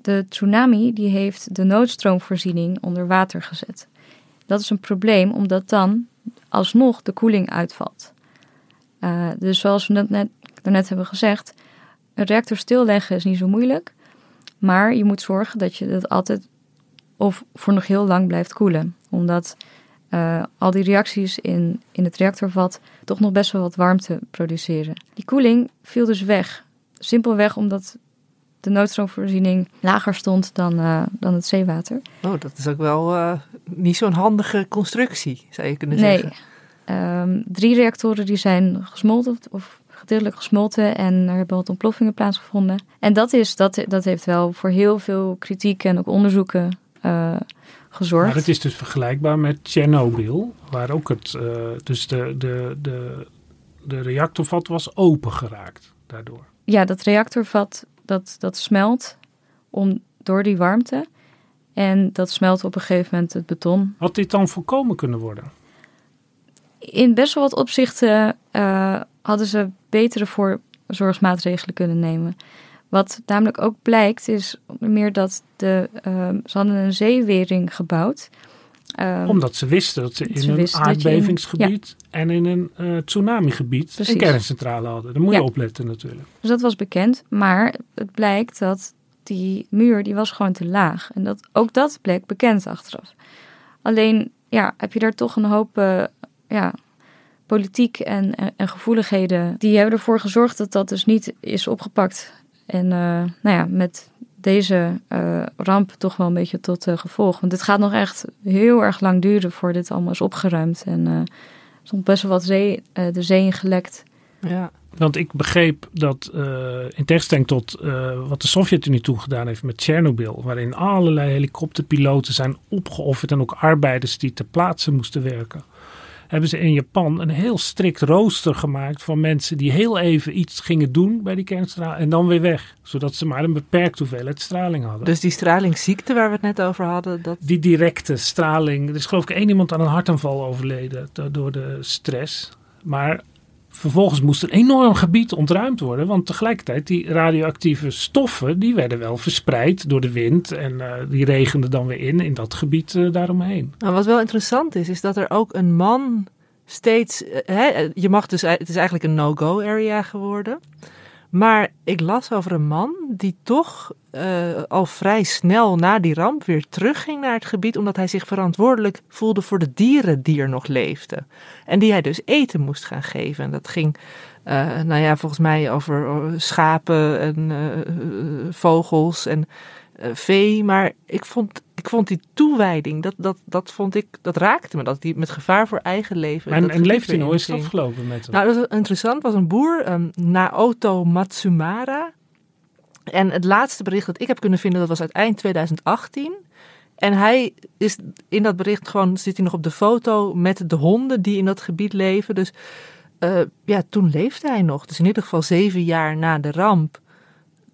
de tsunami die heeft de noodstroomvoorziening onder water gezet. dat is een probleem, omdat dan alsnog de koeling uitvalt. Uh, dus zoals we net, net, daarnet hebben gezegd, een reactor stilleggen is niet zo moeilijk. Maar je moet zorgen dat je dat altijd of voor nog heel lang blijft koelen. Omdat uh, al die reacties in, in het reactorvat toch nog best wel wat warmte produceren. Die koeling viel dus weg. Simpelweg omdat de noodstroomvoorziening lager stond dan, uh, dan het zeewater. Oh, dat is ook wel uh, niet zo'n handige constructie, zou je kunnen nee. zeggen. Um, drie reactoren die zijn gesmolten of gedeeltelijk gesmolten en er hebben wat ontploffingen plaatsgevonden. En dat, is, dat, dat heeft wel voor heel veel kritiek en ook onderzoeken uh, gezorgd. Maar het is dus vergelijkbaar met Tsjernobyl, waar ook het, uh, dus de, de, de, de reactorvat was open geraakt daardoor. Ja, dat reactorvat dat, dat smelt om, door die warmte. En dat smelt op een gegeven moment het beton. Had dit dan voorkomen kunnen worden? In best wel wat opzichten uh, hadden ze betere voorzorgsmaatregelen kunnen nemen. Wat namelijk ook blijkt is meer dat de, uh, ze hadden een zeewering gebouwd. Um, Omdat ze wisten dat ze in ze een aardbevingsgebied in, ja. en in een uh, tsunamigebied Precies. een kerncentrale hadden. Daar moet je ja. opletten natuurlijk. Dus dat was bekend. Maar het blijkt dat die muur die was gewoon te laag. En dat, ook dat bleek bekend achteraf. Alleen ja, heb je daar toch een hoop uh, ja, politiek en, en, en, gevoeligheden. Die hebben ervoor gezorgd dat dat dus niet is opgepakt. En uh, nou ja, met deze uh, ramp toch wel een beetje tot uh, gevolg. Want het gaat nog echt heel erg lang duren voordat dit allemaal is opgeruimd. En uh, er is best wel wat zee, de zee in gelekt. Ja. Want ik begreep dat in tegenstelling tot wat de Sovjet-Unie toen gedaan heeft met Tsjernobyl, waarin allerlei helikopterpiloten zijn opgeofferd en ook arbeiders die ter plaatse moesten werken hebben ze in Japan een heel strikt rooster gemaakt van mensen die heel even iets gingen doen bij die kernstraling en dan weer weg. Zodat ze maar een beperkt hoeveelheid straling hadden. Dus die stralingsziekte waar we het net over hadden? Dat... Die directe straling. Er is geloof ik één iemand aan een hartaanval overleden door de stress. Maar vervolgens moest een enorm gebied ontruimd worden. Want tegelijkertijd die radioactieve stoffen die werden wel verspreid door de wind. En uh, die regenden dan weer in in dat gebied uh, daaromheen. Nou, wat wel interessant is, is dat er ook een man steeds... Uh, hè, je mag dus, het is eigenlijk een no-go area geworden. Maar ik las over een man die toch uh, al vrij snel na die ramp weer terugging naar het gebied, omdat hij zich verantwoordelijk voelde voor de dieren die er nog leefden. En die hij dus eten moest gaan geven. En dat ging, uh, nou ja, volgens mij over, over schapen en vogels en vee. Maar ik vond, ik vond die toewijding, dat, dat, dat vond ik, dat raakte me. Dat hij met gevaar voor eigen leven. En, en leeft hij nog? Is het afgelopen met hem? Nou, dat was interessant. was een boer, um, Naoto Matsumara. En het laatste bericht dat ik heb kunnen vinden, dat was uit eind 2018. En hij is in dat bericht gewoon, zit hij nog op de foto met de honden die in dat gebied leven. Dus uh, ja, toen leefde hij nog. Dus in ieder geval zeven jaar na de ramp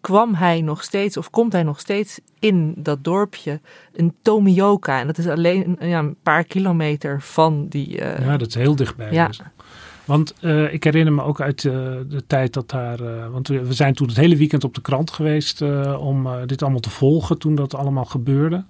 kwam hij nog steeds, of komt hij nog steeds in dat dorpje, in Tomioka. En dat is alleen ja, een paar kilometer van die... Uh, ja, dat is heel dichtbij. Ja. Dus. Want uh, ik herinner me ook uit uh, de tijd dat daar. Uh, want we, we, zijn toen het hele weekend op de krant geweest om dit allemaal te volgen toen dat allemaal gebeurde.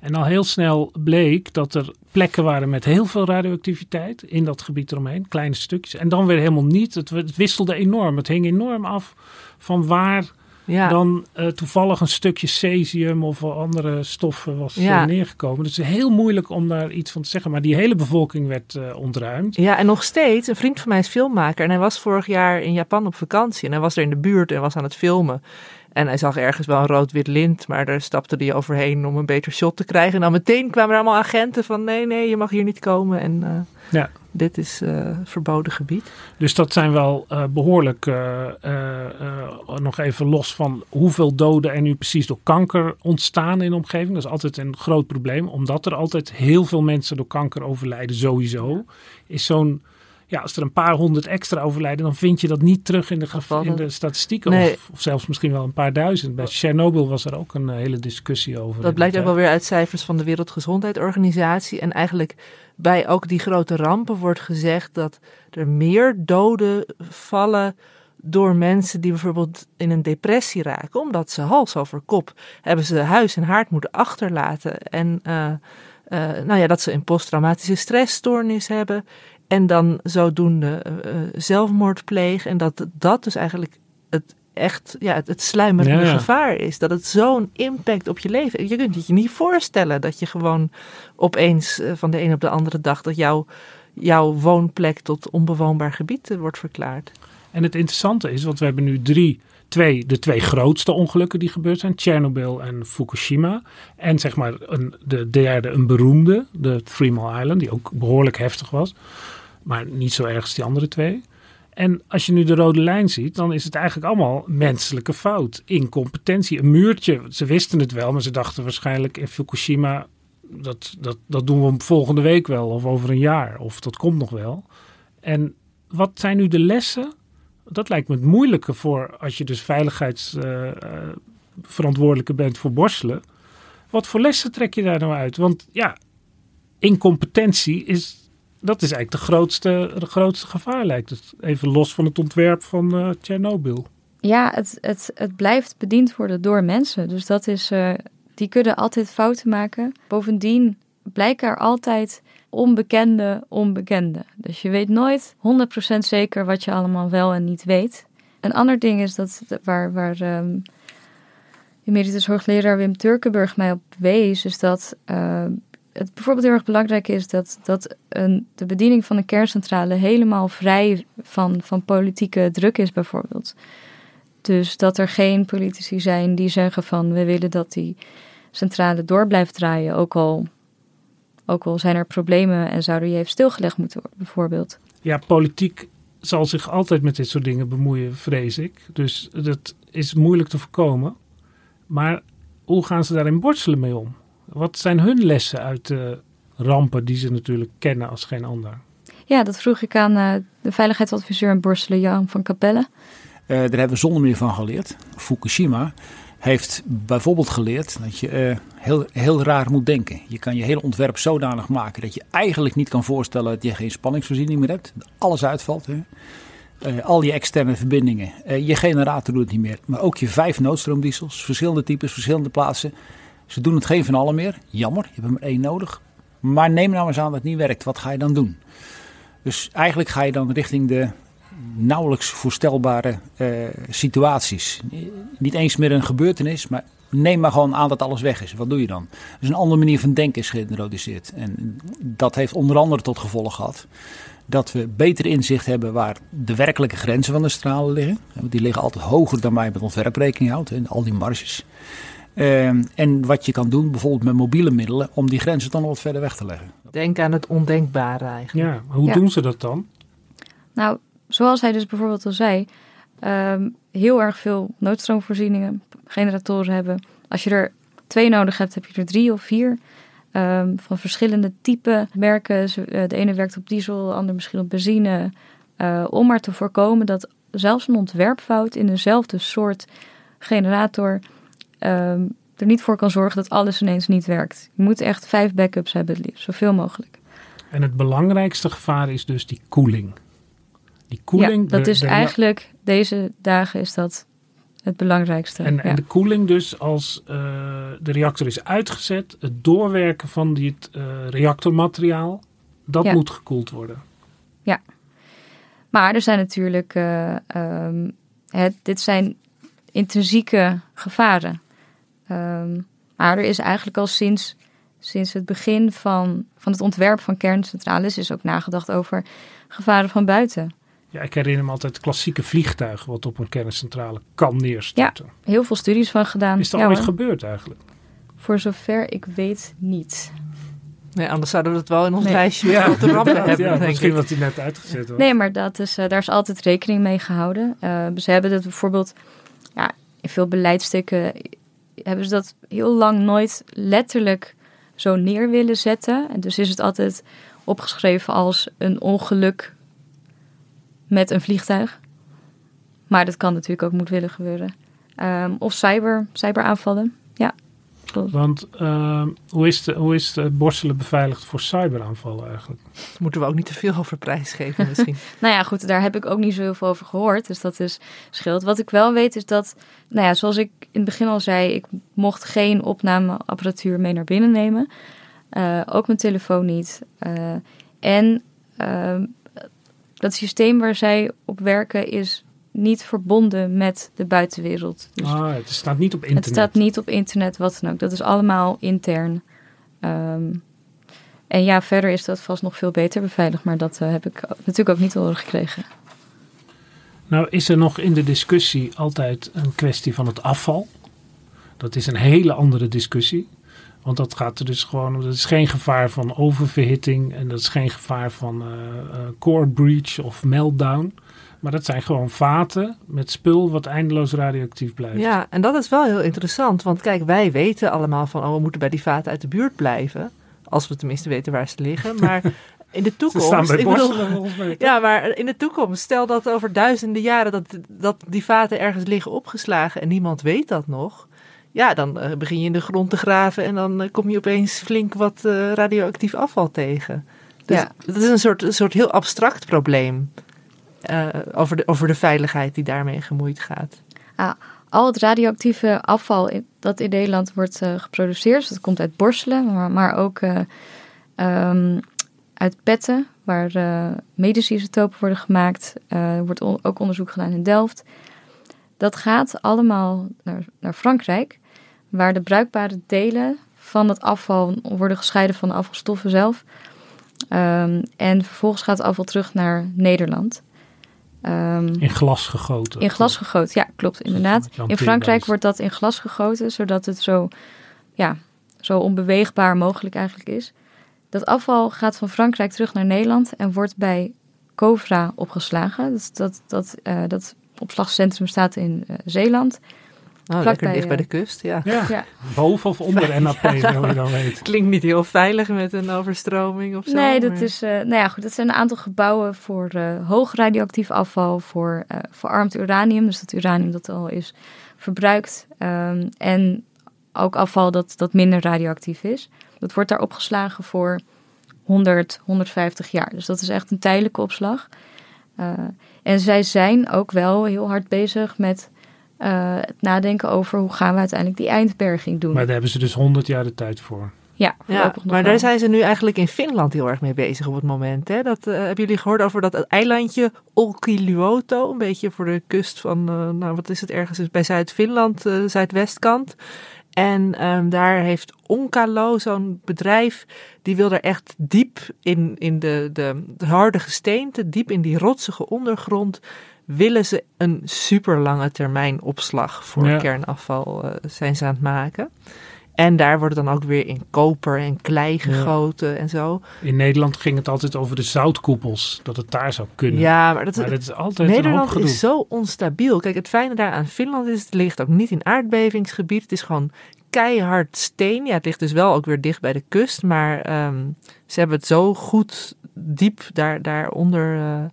En al heel snel bleek dat er plekken waren met heel veel radioactiviteit in dat gebied eromheen, kleine stukjes. En dan weer helemaal niet. Het, het wisselde enorm. Het hing enorm af van waar ja. dan uh, toevallig een stukje cesium of andere stoffen was ja. neergekomen. Dus heel moeilijk om daar iets van te zeggen. Maar die hele bevolking werd uh, ontruimd. Ja, en nog steeds. Een vriend van mij is filmmaker. En hij was vorig jaar in Japan op vakantie. En hij was er in de buurt en was aan het filmen. En hij zag ergens wel een rood-wit lint, maar daar stapte hij overheen om een beter shot te krijgen. En dan meteen kwamen er allemaal agenten van nee, nee, je mag hier niet komen. En uh, ja. Dit is uh, verboden gebied. Dus dat zijn wel uh, behoorlijk, nog even los van hoeveel doden er nu precies door kanker ontstaan in de omgeving. Dat is altijd een groot probleem, omdat er altijd heel veel mensen door kanker overlijden sowieso. Is zo'n ja, als er een paar honderd extra overlijden, dan vind je dat niet terug in de, in de statistieken. Nee. Of, of, zelfs misschien wel een paar duizend. Bij Chernobyl was er ook een uh, hele discussie over. Dat blijkt ook wel weer uit cijfers van de Wereldgezondheidsorganisatie. En eigenlijk bij ook die grote rampen wordt gezegd dat er meer doden vallen door mensen die bijvoorbeeld in een depressie raken. Omdat ze hals over kop hebben ze huis en haard moeten achterlaten. En uh, eh, nou ja, dat ze een posttraumatische stressstoornis hebben. En dan zodoende eh, zelfmoord plegen. En dat dat dus eigenlijk het echt ja, het, het sluimerende Ja, ja. gevaar is. Dat het zo'n impact op je leven. Je kunt het je niet voorstellen dat je gewoon opeens eh, van de een op de andere dag dat jouw jouw woonplek tot onbewoonbaar gebied wordt verklaard. En het interessante is, want we hebben nu drie, twee, de twee grootste ongelukken die gebeurd zijn. Chernobyl en Fukushima. En zeg maar een, de derde, een beroemde, de Three Mile Island, die ook behoorlijk heftig was. Maar niet zo erg als die andere twee. En als je nu de rode lijn ziet, dan is het eigenlijk allemaal menselijke fout. Incompetentie, een muurtje. Ze wisten het wel, maar ze dachten waarschijnlijk in Fukushima... Dat, dat, dat doen we volgende week wel, of over een jaar, of dat komt nog wel. En wat zijn nu de lessen? Dat lijkt me het moeilijke voor als je dus veiligheidsverantwoordelijke bent voor borstelen. Wat voor lessen trek je daar nou uit? Want ja, incompetentie is, dat is eigenlijk de grootste, de grootste gevaar lijkt het. Even los van het ontwerp van eh Tsjernobyl. Ja, het, het, het blijft bediend worden door mensen. Dus dat is, eh, die kunnen altijd fouten maken. Bovendien blijken er altijd onbekende onbekenden. Dus je weet nooit 100% zeker wat je allemaal wel en niet weet. Een ander ding is dat waar, waar ehm emeritus hoogleraar Wim Turkenburg mij op wees, is dat eh, het bijvoorbeeld heel erg belangrijk is dat, dat een, de bediening van een kerncentrale helemaal vrij van, van politieke druk is, bijvoorbeeld. Dus dat er geen politici zijn die zeggen van we willen dat die centrale door blijft draaien, ook al, ook al zijn er problemen en zouden die even stilgelegd moeten worden, bijvoorbeeld. Ja, politiek zal zich altijd met dit soort dingen bemoeien, vrees ik. Dus dat is moeilijk te voorkomen. Maar hoe gaan ze daar in borstelen mee om? Wat zijn hun lessen uit de rampen die ze natuurlijk kennen als geen ander? Ja, dat vroeg ik aan eh, de veiligheidsadviseur in Borselen, Jan van Capelle. Eh, daar hebben we zonder meer van geleerd. Fukushima heeft bijvoorbeeld geleerd dat je eh, heel, heel raar moet denken. Je kan je hele ontwerp zodanig maken dat je eigenlijk niet kan voorstellen dat je geen spanningsvoorziening meer hebt. Alles uitvalt. Hè. Eh, al je externe verbindingen. Eh, je generator doet het niet meer. Maar ook je vijf noodstroomdiesels. Verschillende types, verschillende plaatsen. Ze doen het geen van allen meer. Jammer, je hebt er maar één nodig. Maar neem nou eens aan dat het niet werkt. Wat ga je dan doen? Dus eigenlijk ga je dan richting de nauwelijks voorstelbare eh, situaties. Niet eens meer een gebeurtenis, maar neem maar gewoon aan dat alles weg is. Wat doe je dan? Dus een andere manier van denken is geïntroduceerd. En dat heeft onder andere tot gevolg gehad dat we beter inzicht hebben waar de werkelijke grenzen van de stralen liggen. Die liggen altijd hoger dan wij met ontwerp rekening houdt, hè, al die marges. Uh, en wat je kan doen, bijvoorbeeld met mobiele middelen, om die grenzen dan nog wat verder weg te leggen. Denk aan het ondenkbare eigenlijk. Ja, hoe Ja. doen ze dat dan? Nou, zoals hij dus bijvoorbeeld al zei, ehm, heel erg veel noodstroomvoorzieningen, generatoren hebben. Als je er twee nodig hebt, heb je er drie of vier. ehm, van verschillende typen merken. Eh, De ene werkt op diesel, de ander misschien op benzine. eh, om maar te voorkomen dat zelfs een ontwerpfout in dezelfde soort generator ehm, er niet voor kan zorgen dat alles ineens niet werkt. Je moet echt vijf backups hebben, het liefst, zoveel mogelijk. En het belangrijkste gevaar is dus die koeling. Die koeling. ja, dat de- is de- eigenlijk, deze dagen is dat het belangrijkste. En, ja. en de koeling dus als eh, de reactor is uitgezet, het doorwerken van dit eh, reactormateriaal, dat Ja. moet gekoeld worden. Ja. Maar er zijn natuurlijk, eh, ehm, het, dit zijn intrinsieke gevaren. Ehm, maar er is eigenlijk al sinds, sinds het begin van, van het ontwerp van kerncentrales is ook nagedacht over gevaren van buiten. Ja, ik herinner me altijd het klassieke vliegtuig wat op een kerncentrale kan Ja, neerstorten. heel veel studies van gedaan. Is dat Ja, ooit hoor. gebeurd eigenlijk? Voor zover ik weet niet. Nee, anders zouden we het wel in ons Nee. lijstje ja, te rampen inderdaad, hebben. ja, denk misschien wat hij net uitgezet was. Nee, maar dat is, eh, daar is altijd rekening mee gehouden. Eh, ze hebben dat bijvoorbeeld ja, in veel beleidstukken hebben ze dat heel lang nooit letterlijk zo neer willen zetten. En dus is het altijd opgeschreven als een ongeluk met een vliegtuig. Maar dat kan natuurlijk ook moedwillig gebeuren. Ehm, of cyber, cyberaanvallen. Want eh, hoe, is de, hoe is de borstelen beveiligd voor cyberaanvallen eigenlijk? Moeten we ook niet te veel over prijs geven misschien. Nou ja, goed, daar heb ik ook niet zo heel veel over gehoord. Dus dat is scheelt. Wat ik wel weet is dat, nou ja, zoals ik in het begin al zei, ik mocht geen opnameapparatuur mee naar binnen nemen. Eh, ook mijn telefoon niet. Eh, en ehm, dat systeem waar zij op werken is niet verbonden met de buitenwereld. Dus ah, het staat niet op internet. het staat niet op internet, wat dan ook. Dat is allemaal intern. Ehm, en ja, verder is dat vast nog veel beter beveiligd, maar dat eh, heb ik natuurlijk ook niet horen gekregen. Nou is er nog in de discussie altijd een kwestie van het afval. Dat is een hele andere discussie. Want dat gaat er dus gewoon om. Dat is geen gevaar van oververhitting. En dat is geen gevaar van eh, eh, core breach of meltdown. Maar dat zijn gewoon vaten met spul wat eindeloos radioactief blijft. Ja, en dat is wel heel interessant. Want kijk, wij weten allemaal van, oh, we moeten bij die vaten uit de buurt blijven. Als we tenminste weten waar ze liggen. Maar in de toekomst. Ze staan bij ik bedoel- Borselen volgens mij. ja, maar in de toekomst, stel dat over duizenden jaren dat, dat die vaten ergens liggen opgeslagen en niemand weet dat nog. Ja, dan eh, begin je in de grond te graven en dan eh, kom je opeens flink wat eh, radioactief afval tegen. Dus Ja. dat is een soort, een soort heel abstract probleem over, de, over de veiligheid die daarmee gemoeid gaat. Ah, al het radioactieve afval dat in Nederland wordt eh, geproduceerd, dus dat komt uit Borselen, maar, maar ook eh, ehm, uit petten, waar eh, medische isotopen worden gemaakt. Eh, Er wordt ook onderzoek gedaan in Delft. Dat gaat allemaal naar, naar Frankrijk, waar de bruikbare delen van het afval worden gescheiden van de afvalstoffen zelf. Ehm, en vervolgens gaat het afval terug naar Nederland. Ehm, In glas gegoten. in glas gegoten, ja, klopt, inderdaad. In Frankrijk wordt dat in glas gegoten, zodat het zo, ja, zo onbeweegbaar mogelijk eigenlijk is. Dat afval gaat van Frankrijk terug naar Nederland en wordt bij Covra opgeslagen. Dat, dat, dat, eh, dat opslagcentrum staat in eh, Zeeland. Oh, lekker dicht bij eh, de kust, ja. Ja. Ja. Boven of onder NAP, wil je dan weten. Klinkt niet heel veilig met een overstroming of zo. Nee, dat maar- is, eh, nou ja, goed, dat zijn een aantal gebouwen voor eh hoog radioactief afval, voor eh, verarmd uranium, dus dat uranium dat al is verbruikt. Ehm, en ook afval dat, dat minder radioactief is. Dat wordt daar opgeslagen voor 100, 150 jaar. Dus dat is echt een tijdelijke opslag. Eh, en zij zijn ook wel heel hard bezig met eh, het nadenken over hoe gaan we uiteindelijk die eindberging doen. Maar daar hebben ze dus 100 jaar de tijd voor. ja, Ja, voorlopig nog maar daar zijn ze nu eigenlijk in Finland heel erg mee bezig op het moment. Hè? Dat, eh, hebben jullie gehoord over dat eilandje Olkiluoto? Een beetje voor de kust van, eh, nou wat is het ergens bij Zuid-Finland, eh, zuidwestkant. En ehm, daar heeft Onkalo, zo'n bedrijf, die wil er echt diep in, in de, de, de harde gesteente, diep in die rotsige ondergrond, willen ze een super lange termijn opslag voor Ja. kernafval eh, zijn ze aan het maken. En daar wordt dan ook weer in koper en klei gegoten en zo. In Nederland ging het altijd over de zoutkoepels. Dat het daar zou kunnen. Ja, maar dat, Maar dat is altijd Nederland is zo onstabiel. Kijk, het fijne daar aan Finland is, het ligt ook niet in aardbevingsgebied. Het is gewoon keihard steen. Ja, het ligt dus wel ook weer dicht bij de kust. Maar ehm, ze hebben het zo goed diep daar, daar onder, eh,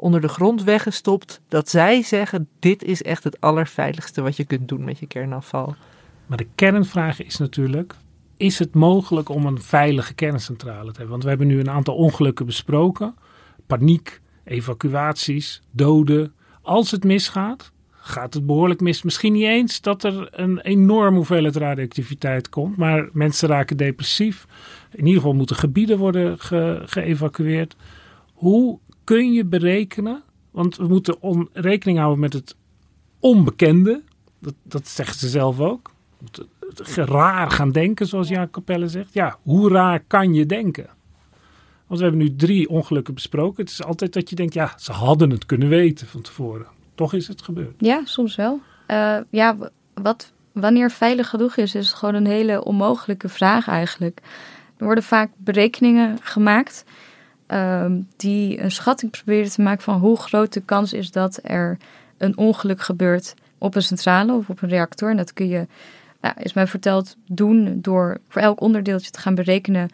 onder de grond weggestopt. Dat zij zeggen, dit is echt het allerveiligste wat je kunt doen met je kernafval. Maar de kernvraag is natuurlijk: is het mogelijk om een veilige kerncentrale te hebben? Want we hebben nu een aantal ongelukken besproken: paniek, evacuaties, doden. Als het misgaat, gaat het behoorlijk mis. Misschien niet eens dat er een enorme hoeveelheid radioactiviteit komt, maar mensen raken depressief. In ieder geval moeten gebieden worden ge- geëvacueerd. Hoe kun je berekenen? Want we moeten on- rekening houden met het onbekende. Dat, dat zegt ze zelf ook. Raar gaan denken, zoals Jaap Capelle zegt. Ja, hoe raar kan je denken? Want we hebben nu drie ongelukken besproken. Het is altijd dat je denkt, ja, ze hadden het kunnen weten van tevoren. Toch is het gebeurd. Ja, soms wel. Eh, ja, wat, wanneer veilig genoeg is, is gewoon een hele onmogelijke vraag eigenlijk. Er worden vaak berekeningen gemaakt ehm, die een schatting proberen te maken van hoe groot de kans is dat er een ongeluk gebeurt op een centrale of op een reactor. En dat kun je, nou, is mij verteld, doen door voor elk onderdeeltje te gaan berekenen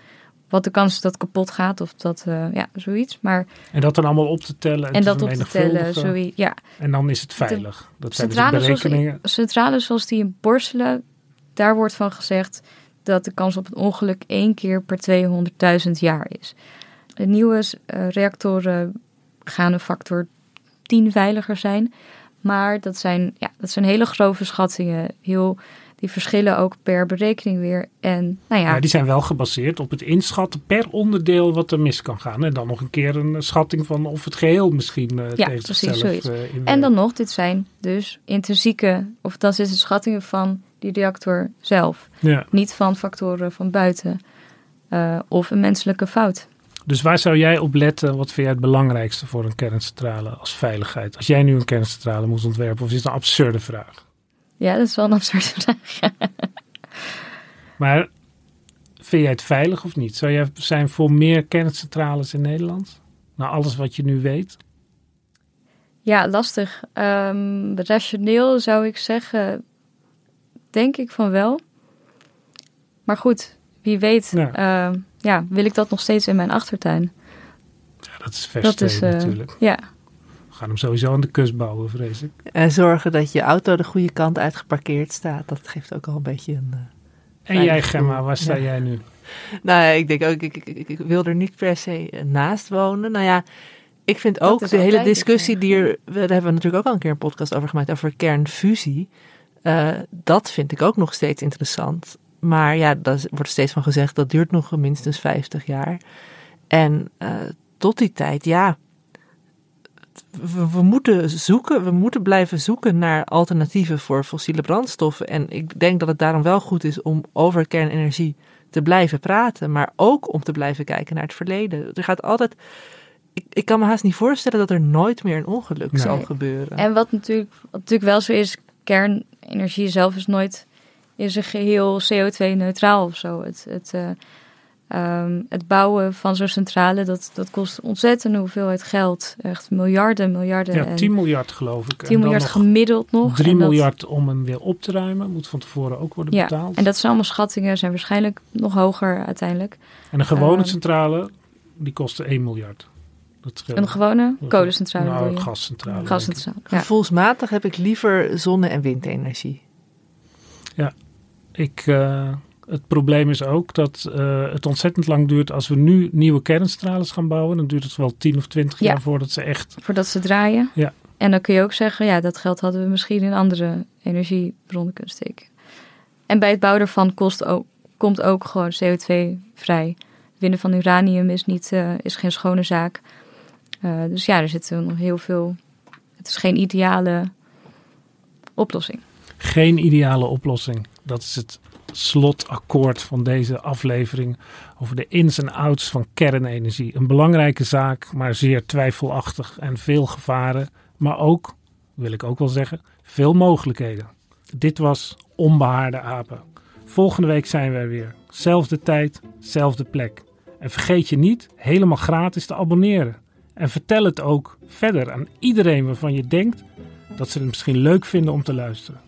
wat de kans is dat kapot gaat of dat, eh, ja, zoiets. Maar, En dat dan allemaal op te tellen. En, en dat op te tellen, zoiets, ja. En dan is het veilig. Dat zijn dus Centrales zoals, berekeningen. centrales zoals die in Borselen, daar wordt van gezegd dat de kans op een ongeluk één keer per 200.000 jaar is. De nieuwe eh, reactoren gaan een factor 10 veiliger zijn. Maar dat zijn, ja, dat zijn hele grove schattingen. Heel, die verschillen ook per berekening weer. En nou ja, Maar die zijn wel gebaseerd op het inschatten per onderdeel wat er mis kan gaan. En dan nog een keer een schatting van of het geheel misschien eh ja, tegen precies zichzelf eh, en dan nog, dit zijn dus intrinsieke, of dat is de schattingen van die reactor zelf. Ja. Niet van factoren van buiten of een menselijke fout. Dus waar zou jij op letten? Wat vind jij het belangrijkste voor een kerncentrale als veiligheid? Als jij nu een kerncentrale moest ontwerpen, of is het een absurde vraag? Ja, dat is wel een absurde vraag. Maar vind jij het veilig of niet? Zou jij zijn voor meer kerncentrales in Nederland? Na alles wat je nu weet? Ja, lastig. Ehm, rationeel zou ik zeggen, denk ik van wel. Maar goed, wie weet, Ja. ja. Ja, wil ik dat nog steeds in mijn achtertuin? Ja, dat is vers Dat is, twee eh, natuurlijk. Ja, We gaan hem sowieso aan de kust bouwen, vrees ik. En zorgen dat je auto de goede kant uit geparkeerd staat. Dat geeft ook al een beetje een... eh, En jij. Gemma, waar sta Ja. jij nu? Nou ja, ik denk ook, ik, ik, ik, ik wil er niet per se naast wonen. Nou ja, ik vind ook de hele discussie die er... we- Daar hebben we natuurlijk ook al een keer een podcast over gemaakt, over kernfusie. Eh, dat vind ik ook nog steeds interessant. Maar ja, daar wordt steeds van gezegd, dat duurt nog minstens 50 jaar. En eh, tot die tijd, ja... We, we moeten zoeken, we moeten blijven zoeken naar alternatieven voor fossiele brandstoffen. En ik denk dat het daarom wel goed is om over kernenergie te blijven praten, maar ook om te blijven kijken naar het verleden. Er gaat altijd. Ik, ik kan me haast niet voorstellen dat er nooit meer een ongeluk Nee. zal gebeuren. en wat natuurlijk, wat natuurlijk wel zo is, kernenergie zelf is nooit in zijn geheel CO2-neutraal of zo. Het, het, eh, ehm, het bouwen van zo'n centrale, dat, dat kost ontzettende hoeveelheid geld. Echt miljarden, miljarden. Ja, en 10 miljard geloof ik. 10 En dan miljard nog gemiddeld nog. 3 En dat- miljard om hem weer op te ruimen. Moet van tevoren ook worden Ja, betaald. en dat zijn allemaal schattingen, zijn waarschijnlijk nog hoger uiteindelijk. En een gewone Ehm, centrale, die kostte 1 miljard. Dat. Een gewone kolencentrale Nou, gascentrale. Gascentrale, ja. Gevoelsmatig heb ik liever zonne- en windenergie. Ik, eh, het probleem is ook dat eh, het ontzettend lang duurt. Als we nu nieuwe kerncentrales gaan bouwen, dan duurt het wel 10 of 20 Ja. jaar voordat ze echt. Voordat ze draaien. Ja. En dan kun je ook zeggen, ja, dat geld hadden we misschien in andere energiebronnen kunnen steken. En bij het bouwen ervan kost ook, komt ook gewoon CO2 vrij. Winnen van uranium is, niet, eh, is geen schone zaak. Dus ja, er zitten nog heel veel. Het is geen ideale oplossing. Geen ideale oplossing. Dat is het slotakkoord van deze aflevering over de ins en outs van kernenergie. Een belangrijke zaak, maar zeer twijfelachtig en veel gevaren. Maar ook, wil ik ook wel zeggen, veel mogelijkheden. Dit was Onbehaarde Apen. Volgende week zijn wij weer. Zelfde tijd, zelfde plek. En vergeet je niet helemaal gratis te abonneren. En vertel het ook verder aan iedereen waarvan je denkt dat ze het misschien leuk vinden om te luisteren.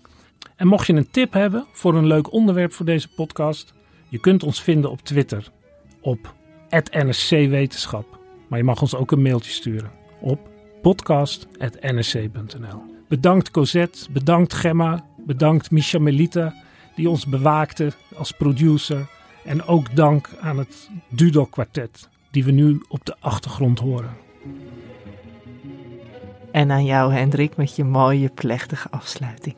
En mocht je een tip hebben voor een leuk onderwerp voor deze podcast, je kunt ons vinden op Twitter op @nscwetenschap. Maar je mag ons ook een mailtje sturen op podcast@nsc.nl. Bedankt Cosette, bedankt Gemma, bedankt Misha Melita die ons bewaakte als producer en ook dank aan het Dudok kwartet die we nu op de achtergrond horen. En aan jou, Hendrik, met je mooie plechtige afsluiting.